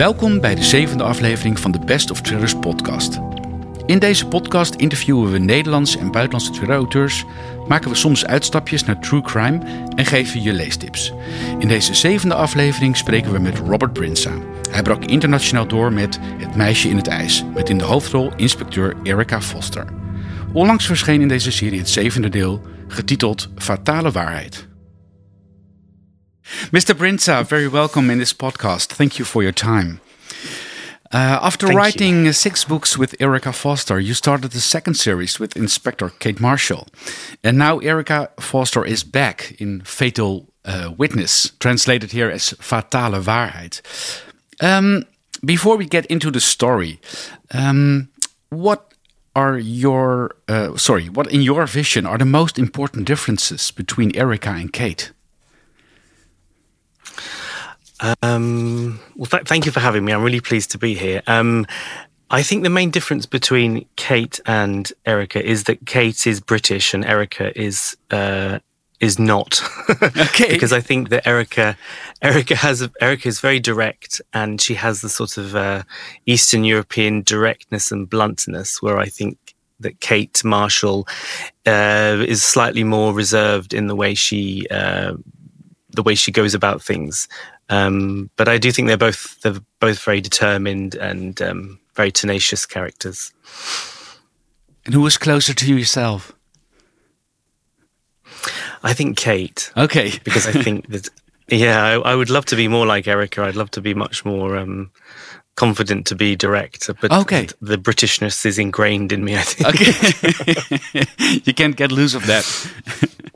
Welkom bij de zevende aflevering van de Best of Thrillers podcast. In deze podcast interviewen we Nederlandse en buitenlandse thriller-auteurs, maken we soms uitstapjes naar true crime en geven je leestips. In deze zevende aflevering spreken we met Robert Brinsa. Hij brak internationaal door met Het meisje in het ijs, met in de hoofdrol inspecteur Erica Foster. Onlangs verscheen in deze serie het zevende deel, getiteld Fatale Waarheid. Mr. Bryndza, very welcome in this podcast. Thank you for your time. Uh, after Thank writing uh, six books with Erika Foster, you started the second series with Inspector Kate Marshall. And now Erika Foster is back in Fatal uh, Witness, translated here as Fatale Waarheid. Um, before we get into the story, um, what are your, uh, sorry, what in your vision are the most important differences between Erika and Kate? Um, well, th- thank you for having me. I'm really pleased to be here. Um, I think the main difference between Kate and Erika is that Kate is British and Erika is uh, is not. Okay. because I think that Erika Erika has Erika is very direct and she has the sort of uh, Eastern European directness and bluntness, where I think that Kate Marshall uh, is slightly more reserved in the way she uh, the way she goes about things. Um, but I do think they're both they're both very determined and um, very tenacious characters. And who was closer to you yourself? I think Kate, Okay. because I think that yeah, I, I would love to be more like Erika. I'd love to be much more um, confident to be direct. But Okay. the Britishness is ingrained in me. I think. Okay. you can't get loose of that.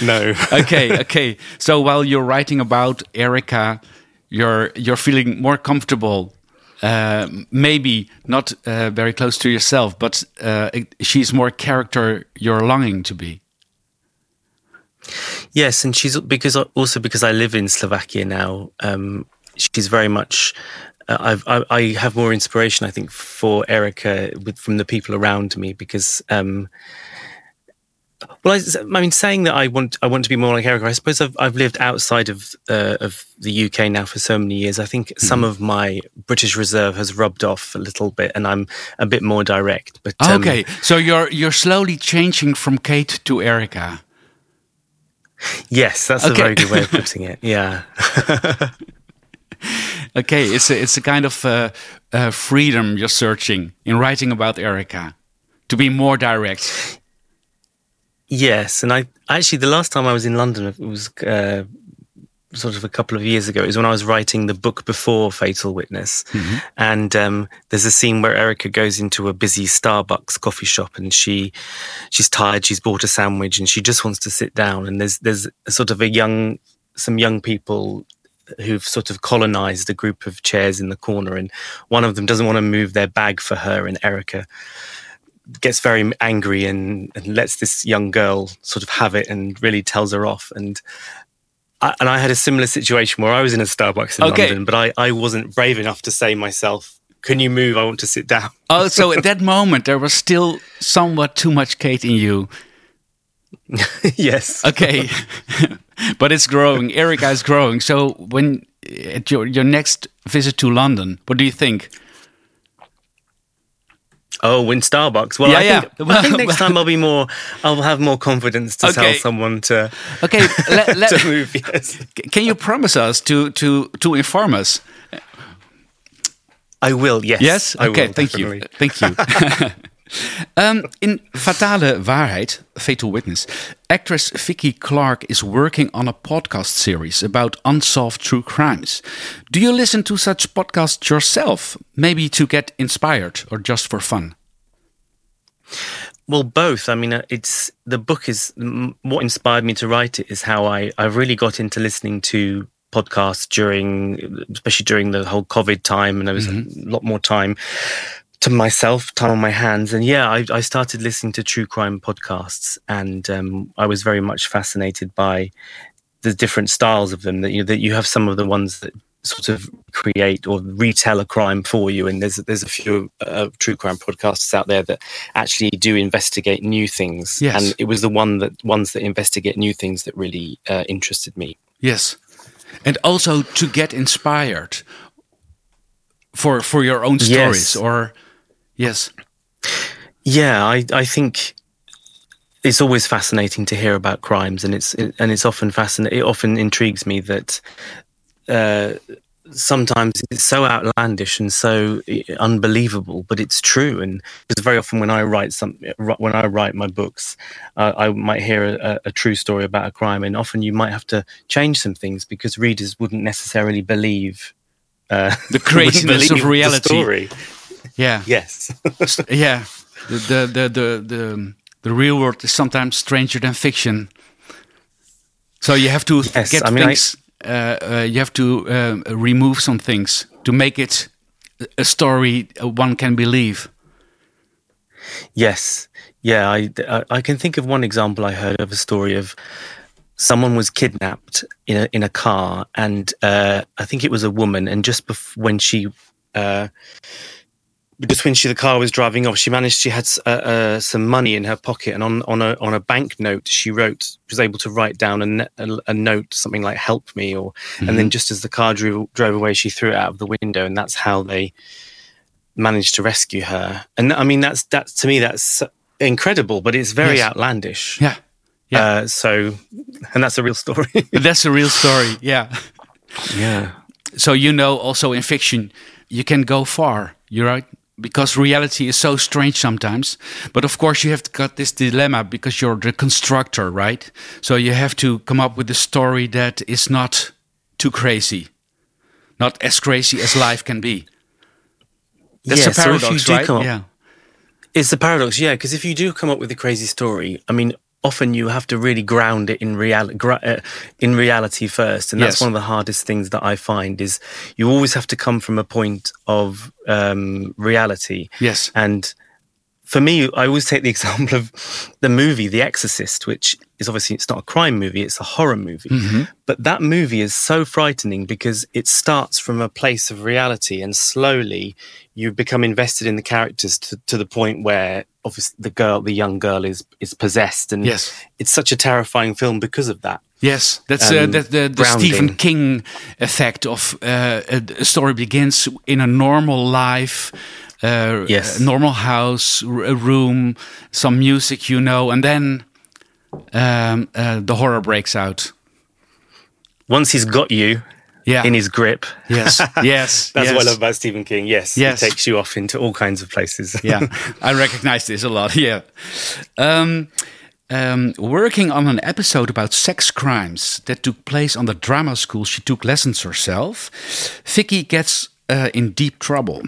No. Okay, okay. So while you're writing about Erika, you're you're feeling more comfortable. Uh, maybe not uh, very close to yourself, but uh, she's more character you're longing to be. Yes, and she's because also because I live in Slovakia now. Um, she's very much. Uh, I've, I, I have more inspiration, I think, for Erika with, from the people around me because. Um, well, I, I mean, saying that I want I want to be more like Erika. I suppose I've I've lived outside of uh, of the UK now for so many years. I think some of my British reserve has rubbed off a little bit, and I'm a bit more direct. But um, Okay, so you're you're slowly changing from Kate to Erika. yes, that's a very good way of putting it. Yeah. Okay, it's a, it's a kind of uh, uh, freedom you're searching in writing about Erika, to be more direct. Yes, and I actually the last time I was in London it was uh, sort of a couple of years ago. It was when I was writing the book before Fatal Witness, and um, there's a scene where Erika goes into a busy Starbucks coffee shop, and she she's tired. She's bought a sandwich, and she just wants to sit down. And there's there's a sort of a young some young people who've sort of colonized a group of chairs in the corner, and one of them doesn't want to move their bag for her, and Erika gets very angry and, and lets this young girl sort of have it and really tells her off. And I, and I had a similar situation where I was in a Starbucks in Okay. London, but I, I wasn't brave enough to say myself, "Can you move? I want to sit down." Oh, so at that moment there was still somewhat too much Kate in you. yes. Okay, but it's growing. Erika is growing. So when at your your next visit to London, what do you think? Oh, in Starbucks. Well, Yeah, I, yeah. Think, I think next time I'll be more. I'll have more confidence to Okay. tell someone to Okay, let, let, to move. Yes, can you promise us to to to inform us? I will. Yes. Yes. I okay. will, thank definitely. you. Thank you. um, in Fatale Waarheid, Fatal Witness, actress Vicky Clark is working on a podcast series about unsolved true crimes. Do you listen to such podcasts yourself? Maybe to get inspired or just for fun? Well, both. I mean, uh, it's the book is what inspired me to write it is how I I really got into listening to podcasts during, especially during the whole COVID time, and there was a lot more time to myself, time on my hands, and yeah, I, I started listening to true crime podcasts, and um, I was very much fascinated by the different styles of them. That you that you have some of the ones that sort of create or retell a crime for you. And there's there's a few uh, true crime podcasts out there that actually do investigate new things. Yes. And it was the one that ones that investigate new things that really uh, interested me. Yes. And also to get inspired. for for your own stories Yes. or yes Yeah, I, I think it's always fascinating to hear about crimes, and it's and it's often fascinating. It often intrigues me that uh, sometimes it's so outlandish and so eh, unbelievable, but it's true. And because very often when I write some, when I write my books, uh, I might hear a, a true story about a crime, and often you might have to change some things because readers wouldn't necessarily believe. Uh, The craziness of reality. Yeah Yes. yeah the the the the the, real world is sometimes stranger than fiction so you have to Yes, get I mean, I- things uh, uh, you have to um, remove some things to make it a story one can believe Yes, yeah, I, I I can think of one example. I heard of a story of someone was kidnapped in a in a car, and uh, I think it was a woman. And just bef- when she, uh, just when she the car was driving off, she managed. She had uh, uh, some money in her pocket, and on on a on a banknote, she wrote was able to write down a, a, a note, something like "Help me," or and then just as the car drove drove away, she threw it out of the window, and that's how they managed to rescue her. And I mean, that's that's to me that's incredible, but it's very Yes. outlandish. yeah yeah. Uh, so, and that's a real story. that's a real story yeah yeah. so you know also in fiction you can go far you're right because reality is so strange sometimes. But of course you have got this dilemma because you're the constructor right? So you have to come up with a story that is not too crazy not as crazy as life can be. That's Yeah, a so if paradox you do right? come up- yeah. It's the paradox, yeah, because if you do come up with a crazy story, I mean, often you have to really ground it in reality, uh, in reality first, and that's Yes. one of the hardest things that I find is you always have to come from a point of um, reality. yes And for me, I always take the example of the movie The Exorcist, which is obviously it's not a crime movie, it's a horror movie. But that movie is so frightening because it starts from a place of reality and slowly you become invested in the characters to, to the point where obviously the girl, the young girl is is possessed and Yes. it's such a terrifying film because of that. Yes, that's uh, Um, the, the, the. Stephen King effect of uh, a, a story begins in a normal life, uh, Yes. a normal house, a room, some music, you know, and then um, uh, the horror breaks out. Once he's got you Yeah. in his grip, yes. Yes. that's yes. what I love about Stephen King. Yes, Yes. he takes you off into all kinds of places. yeah, I recognize this a lot. Yeah. Um, um, working on an episode about sex crimes that took place on the drama school she took lessons herself, Vicky gets uh, in deep trouble.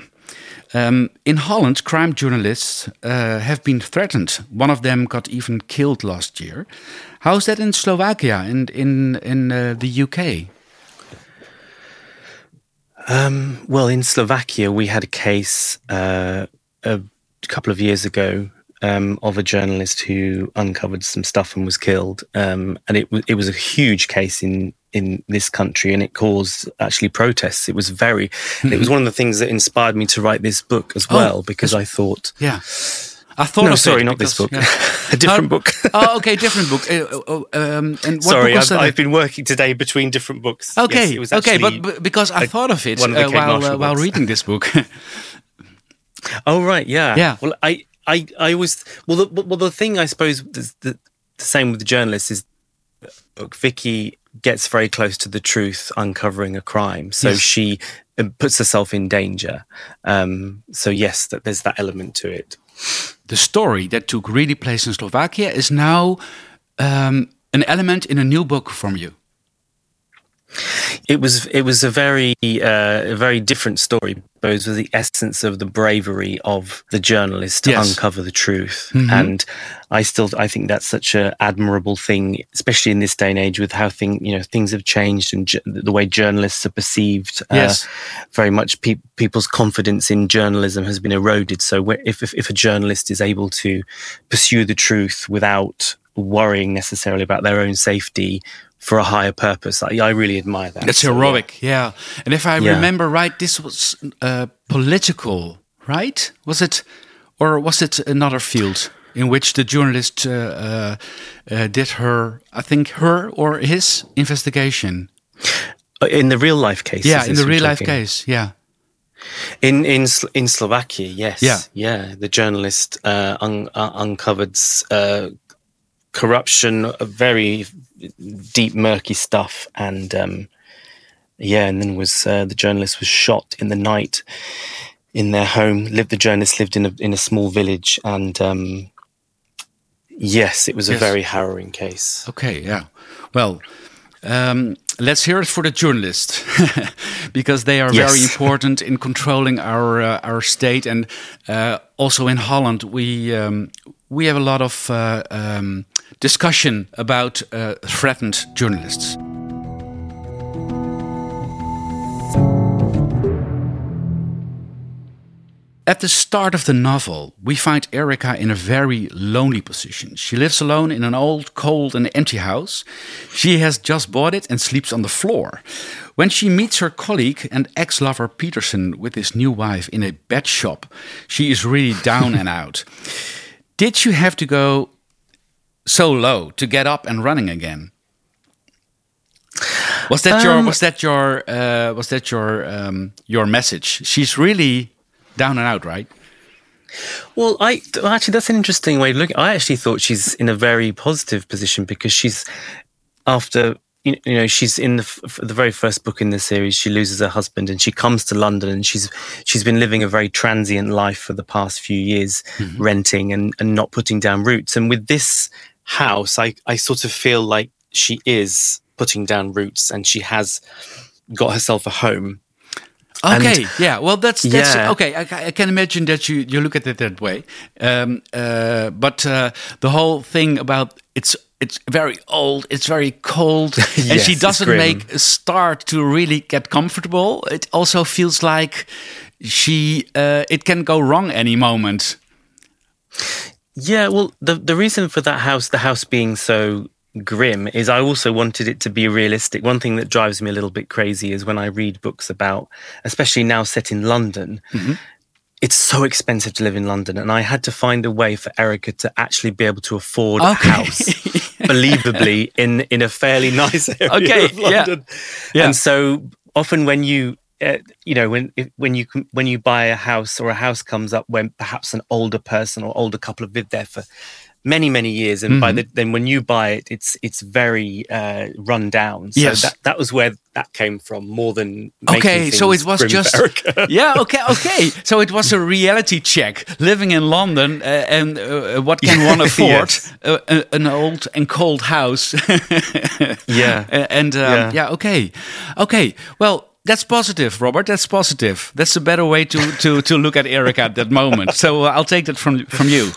Um, in Holland, crime journalists uh, have been threatened. One of them got even killed last year. How's that in Slovakia and in in uh, the UK? Well, in Slovakia, we had a case uh, a couple of years ago um, of a journalist who uncovered some stuff and was killed, um, and it it was a huge case in in this country, and it caused actually protests. It was very, and it was one of the things that inspired me to write this book as Oh, well, because I thought. Yeah. I thought No, of sorry, not this book. yeah. a different book. oh, okay, different book. Uh, uh, um, and what Sorry, book I've. I've been working today between different books. Okay, Yes, it was okay, but, but because I a- thought of it of uh, while uh, while reading this book. Oh right, yeah, Yeah. Well, I, I, I always well, the, well, the thing I suppose is the, the same with the journalists is, look, Vicky gets very close to the truth, uncovering a crime, so Yes. she uh, puts herself in danger. Um, so yes, that there's that element to it. the story that took really place in Slovakia is now um, an element in a new book from you. It was it was a very uh, a very different story. Those were the essence of the bravery of the journalist to Yes. uncover the truth, and I still I think that's such an admirable thing, especially in this day and age with how thing you know things have changed and ju- the way journalists are perceived. Yes. uh, very much pe- people's confidence in journalism has been eroded. So if, if if a journalist is able to pursue the truth without worrying necessarily about their own safety for a higher purpose. I, I really admire that. That's So, yeah. heroic, yeah. And if I Yeah. remember right, this was uh, political, right? Was it, or was it another field in which the journalist uh, uh, uh, did her, I think her or his investigation? Uh, In the real life case. yeah, in the real life case, yeah. In in in Slovakia, yes, Yeah. yeah. The journalist uh, un- uh, uncovered uh, corruption, very deep, murky stuff, and um, yeah, and then was uh, the journalist was shot in the night in their home. Lived the journalist lived in a in a small village, and um, yes, it was a very harrowing case. Okay, yeah. Well, um, let's hear it for the journalists because they are very important in controlling our uh, our state, and uh, also in Holland we um, we have a lot of uh, um, discussion about uh, threatened journalists. At the start of the novel, we find Erika in a very lonely position. She lives alone in an old, cold, and empty house. She has just bought it and sleeps on the floor. When she meets her colleague and ex lover Peterson with his new wife in a bed shop, she is really down and out. Did you have to go so low to get up and running again? Was that your Um, was that your uh, was that your um, your message? She's really down and out, right? Well, I actually that's an interesting way to look. I actually thought she's in a very positive position because she's after you know she's in the f- the very first book in the series. She loses her husband and she comes to London and she's she's been living a very transient life for the past few years, renting and and not putting down roots. And with this house, I I sort of feel like she is putting down roots and she has got herself a home. And- Okay, yeah. Well, that's that's Yeah. okay. I, I can imagine that you you look at it that way. Um, uh, but uh, the whole thing about it's it's very old, it's very cold, and she doesn't make a start to really get comfortable. It also feels like she uh, it can go wrong any moment. Yeah, well, the the reason for that house, the house being so grim, is I also wanted it to be realistic. One thing that drives me a little bit crazy is when I read books about, especially now set in London. Mm-hmm. It's so expensive to live in London, and I had to find a way for Erika to actually be able to afford Okay. a house, believably in in a fairly nice area Okay, of yeah. Yeah. And so often when you uh, you know when if, when you com- when you buy a house or a house comes up when perhaps an older person or older couple have lived there for many many years and by Mhm. the then when you buy it it's it's very uh, run down so Yes. that that was where that came from more than Okay, so it was just yeah. Okay, okay. So it was a reality check. Living in London, uh, and uh, what can one afford? Yes. uh, an old and cold house. Yeah. Uh, and um, Yeah. yeah, okay, okay. Well, that's positive, Robert. That's positive. That's a better way to to to look at Erika at that moment. So uh, I'll take that from from you.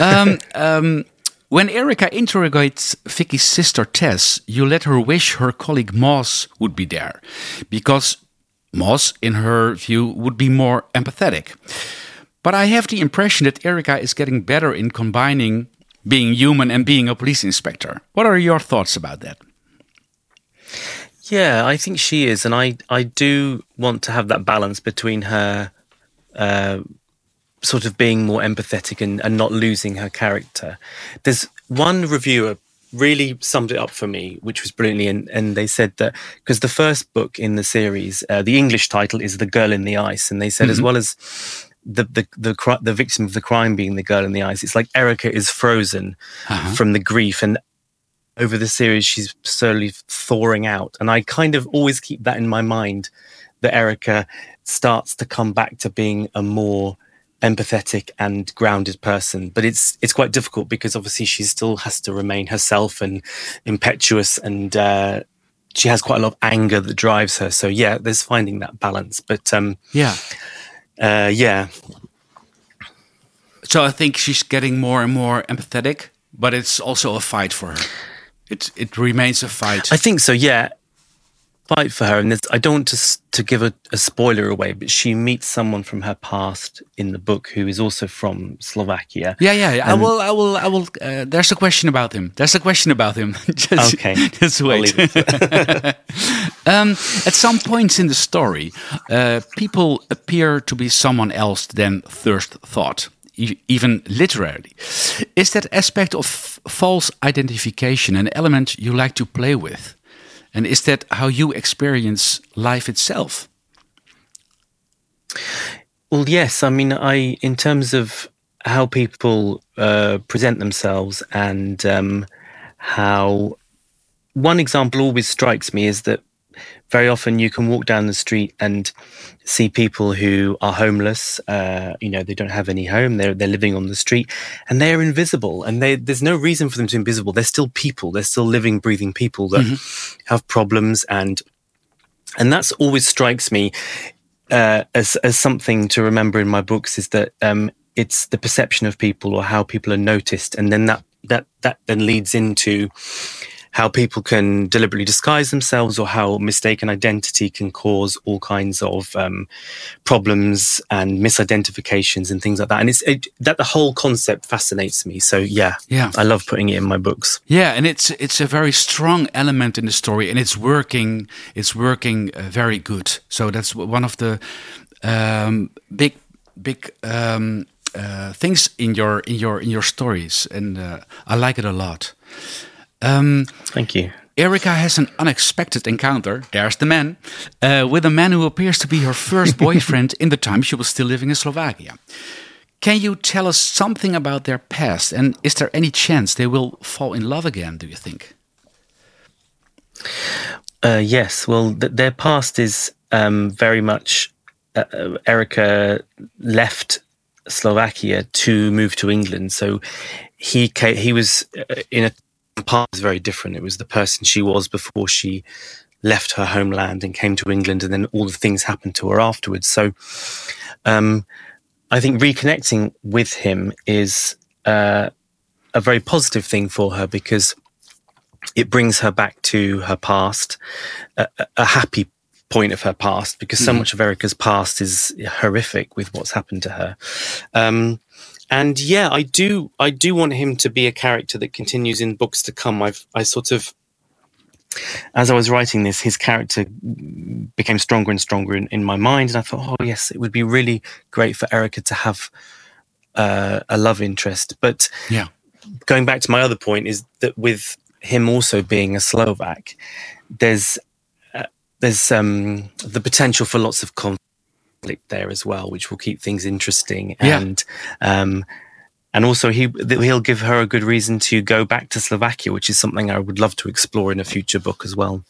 Um, um, when Erika interrogates Vicky's sister Tess, you let her wish her colleague Moss would be there, because Moss, in her view, would be more empathetic. But I have the impression that Erika is getting better in combining being human and being a police inspector. What are your thoughts about that? Yeah, I think she is, and I I do want to have that balance between her, uh, sort of being more empathetic and, and not losing her character. There's one reviewer really summed it up for me, which was brilliantly, and, and they said that because the first book in the series, uh, the English title is "The Girl in the Ice," and they said as well as the the the the victim of the crime being the girl in the ice, it's like Erika is frozen from the grief and over the series she's slowly thawing out. And i kind of always keep that in my mind that erika starts to come back to being a more empathetic and grounded person. But it's it's quite difficult because obviously she still has to remain herself and impetuous and uh she has quite a lot of anger that drives her. So yeah there's finding that balance. But um Yeah. uh yeah. So I think she's getting more and more empathetic, but it's also a fight for her. It it remains a fight. I think so. Yeah, fight for her, and I don't want to to give a, a spoiler away, but she meets someone from her past in the book who is also from Slovakia. yeah, yeah. yeah. I will. I will. I will. Uh, there's a question about him. There's a question about him. just, Okay. Just wait. um, at some points in the story, uh, people appear to be someone else than Thirst thought, even literally. Is that aspect of false identification an element you like to play with? And is that how you experience life itself? Well, yes. I mean, I in terms of how people uh, present themselves and um, how one example always strikes me is that very often you can walk down the street and see people who are homeless. Uh, you know, they don't have any home. They're they're living on the street, and they are invisible. And they, there's no reason for them to be invisible. They're still people. They're still living, breathing people that mm-hmm. have problems, and and that's always strikes me uh, as as something to remember in my books is that um, it's the perception of people or how people are noticed, and then that that that then leads into how people can deliberately disguise themselves or how mistaken identity can cause all kinds of um, problems and misidentifications and things like that. And it's it, that the whole concept fascinates me. So yeah, yeah, I love putting it in my books. Yeah, and it's it's a very strong element in the story, and it's working. It's working uh, very good. So that's one of the um, big big. Um, uh, things in your in your in your stories, and uh, I like it a lot. Um, Thank you. Erika has an unexpected encounter. There's the man uh, with a man who appears to be her first boyfriend in the time she was still living in Slovakia. Can you tell us something about their past? And is there any chance they will fall in love again, do you think? Uh, yes. Well, th their past is um, very much. Uh, uh Erika left Slovakia to move to England. So he he was uh, in a part is very different. It was the person she was before she left her homeland and came to England, and then all the things happened to her afterwards. So, um, I think reconnecting with him is uh, a very positive thing for her because it brings her back to her past, a, a happy point of her past, because so mm. much of Erika's past is horrific with what's happened to her. Um, and yeah, I do. I do want him to be a character that continues in books to come. I've I sort of, as I was writing this, his character became stronger and stronger in, in my mind, and I thought, oh yes, it would be really great for Erika to have uh, a love interest. But yeah, going back to my other point is that with him also being a Slovak, there's uh, there's um, the potential for lots of conflict there as well, which will keep things interesting. Yeah. And um, and also he he'll give her a good reason to go back to Slovakia, which is something I would love to explore in a future book as well.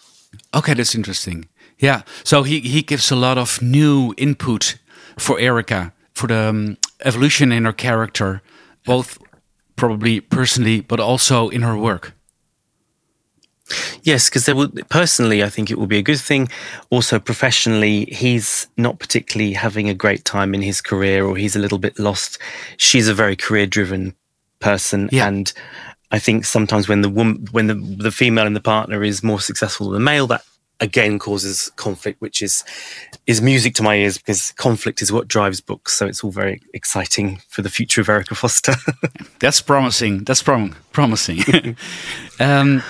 Okay, that's interesting. Yeah, so he he gives a lot of new input for Erika for the um, evolution in her character, both probably personally, but also in her work. Yes, because there will personally, I think it will be a good thing. Also, professionally, he's not particularly having a great time in his career, or he's a little bit lost. She's a very career-driven person, yeah. and I think sometimes when the woman, when the the female in the partner is more successful than the male, that again causes conflict, which is is music to my ears because conflict is what drives books. So it's all very exciting for the future of Erika Foster. That's promising. That's prom- promising. um,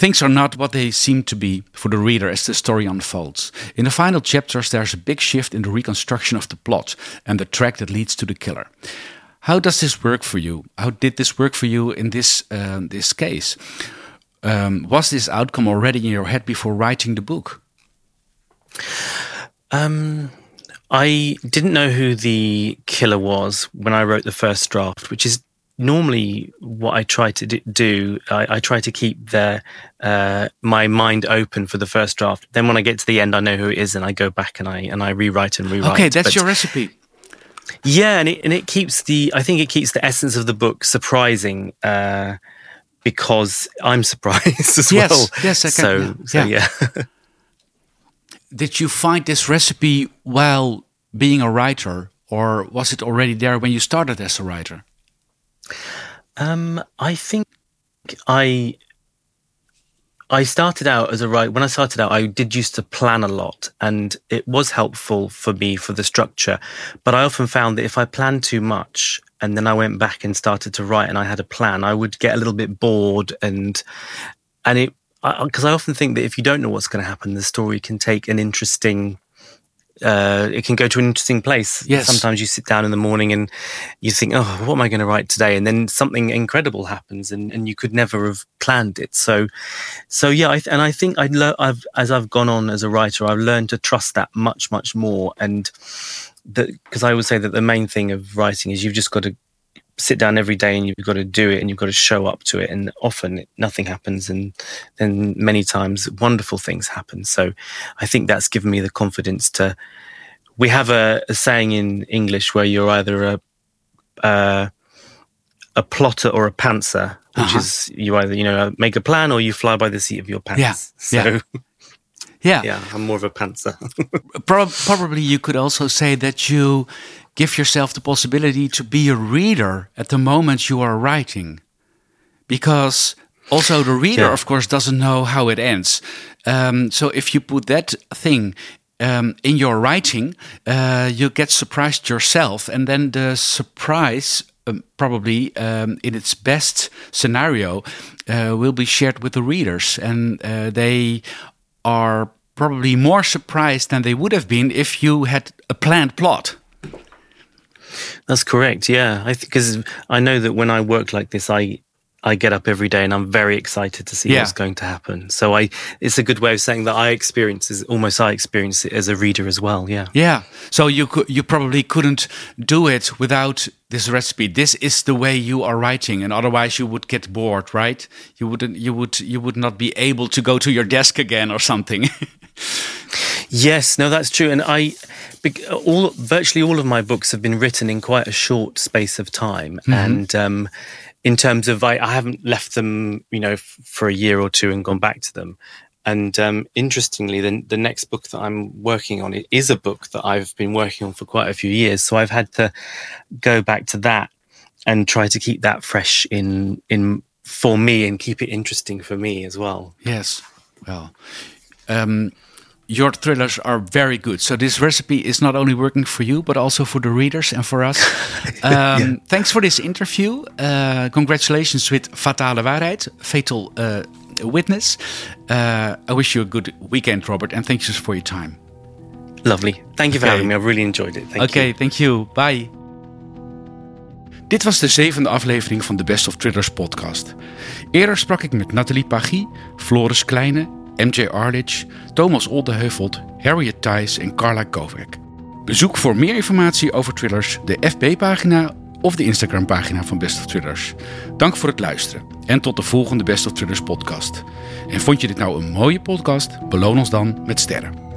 Things are not what they seem to be for the reader as the story unfolds. In the final chapters, there's a big shift in the reconstruction of the plot and the track that leads to the killer. How does this work for you? How did this work for you in this uh, this case? Um, was this outcome already in your head before writing the book? Um, I didn't know who the killer was when I wrote the first draft, which is normally what I try to do, I, I try to keep the uh, my mind open for the first draft. Then when I get to the end, I know who it is, and I go back and I and I rewrite and rewrite. Okay, that's but, your recipe. Yeah, and it and it keeps the I think it keeps the essence of the book surprising. Uh, because I'm surprised as yes, well. Yes, I can. So, so yeah. yeah. Did you find this recipe while being a writer, or was it already there when you started as a writer? Um, I think I I started out as a writer. When I started out, I did used to plan a lot, and it was helpful for me for the structure. But I often found that if I planned too much, and then I went back and started to write, and I had a plan, I would get a little bit bored, and and it because I, I often think that if you don't know what's going to happen, the story can take an interesting uh, it can go to an interesting place. Yes. Sometimes you sit down in the morning and you think, oh, what am I going to write today? And then something incredible happens and, and you could never have planned it. So, so yeah, I th- and I think I le- I've, as I've gone on as a writer, I've learned to trust that much, much more. And, because I would say that the main thing of writing is you've just got to sit down every day and you've got to do it and you've got to show up to it and often nothing happens and then many times wonderful things happen so i think that's given me the confidence to we have a, a saying in english where you're either a uh, a plotter or a pantser which uh-huh. is you either you know make a plan or you fly by the seat of your pants yeah. so yeah. Yeah, yeah, I'm more of a pantser. Probably you could also say that you give yourself the possibility to be a reader at the moment you are writing. Because also the reader, yeah. of course, doesn't know how it ends. Um, so if you put that thing um, in your writing, uh, you get surprised yourself, and then the surprise. Um, probably um, in its best scenario uh, will be shared with the readers and uh, they are probably more surprised than they would have been if you had a planned plot that's correct. Yeah, I because I know that when I work like this, I I get up every day and I'm very excited to see yeah. what's going to happen. So I, it's a good way of saying that I experience is almost I experience it as a reader as well. Yeah. Yeah. So you could, you probably couldn't do it without this recipe. This is the way you are writing, and otherwise you would get bored, right? You wouldn't, you would, you would not be able to go to your desk again or something. yes. No, that's true. And I, all virtually all of my books have been written in quite a short space of time, mm-hmm. and um, in terms of I, I, haven't left them, you know, f- for a year or two and gone back to them. And um, interestingly, the, the next book that I'm working on it is a book that I've been working on for quite a few years. So I've had to go back to that and try to keep that fresh in in for me and keep it interesting for me as well. Yes, well. Um, your thrillers are very good. So this recipe is not only working for you, but also for the readers and for us. Um, yeah. Thanks for this interview. Uh, congratulations with Fatale Waarheid, Fatal uh, Witness. Uh, I wish you a good weekend, Robert, and thanks for your time. Lovely. Thank you for okay. having me. I really enjoyed it. Thank okay, you. thank you. Bye. Dit was de zevende aflevering van de Best of Thrillers podcast. Eerder sprak ik met Nathalie Pagui, Floris Kleine MJ Arledge, Thomas Oldeheuvelt, Harriet Thijs en Carla Kovac. Bezoek voor meer informatie over thrillers de FB-pagina of de Instagram-pagina van Best of Thrillers. Dank voor het luisteren en tot de volgende Best of Thrillers podcast. En vond je dit nou een mooie podcast? Beloon ons dan met sterren.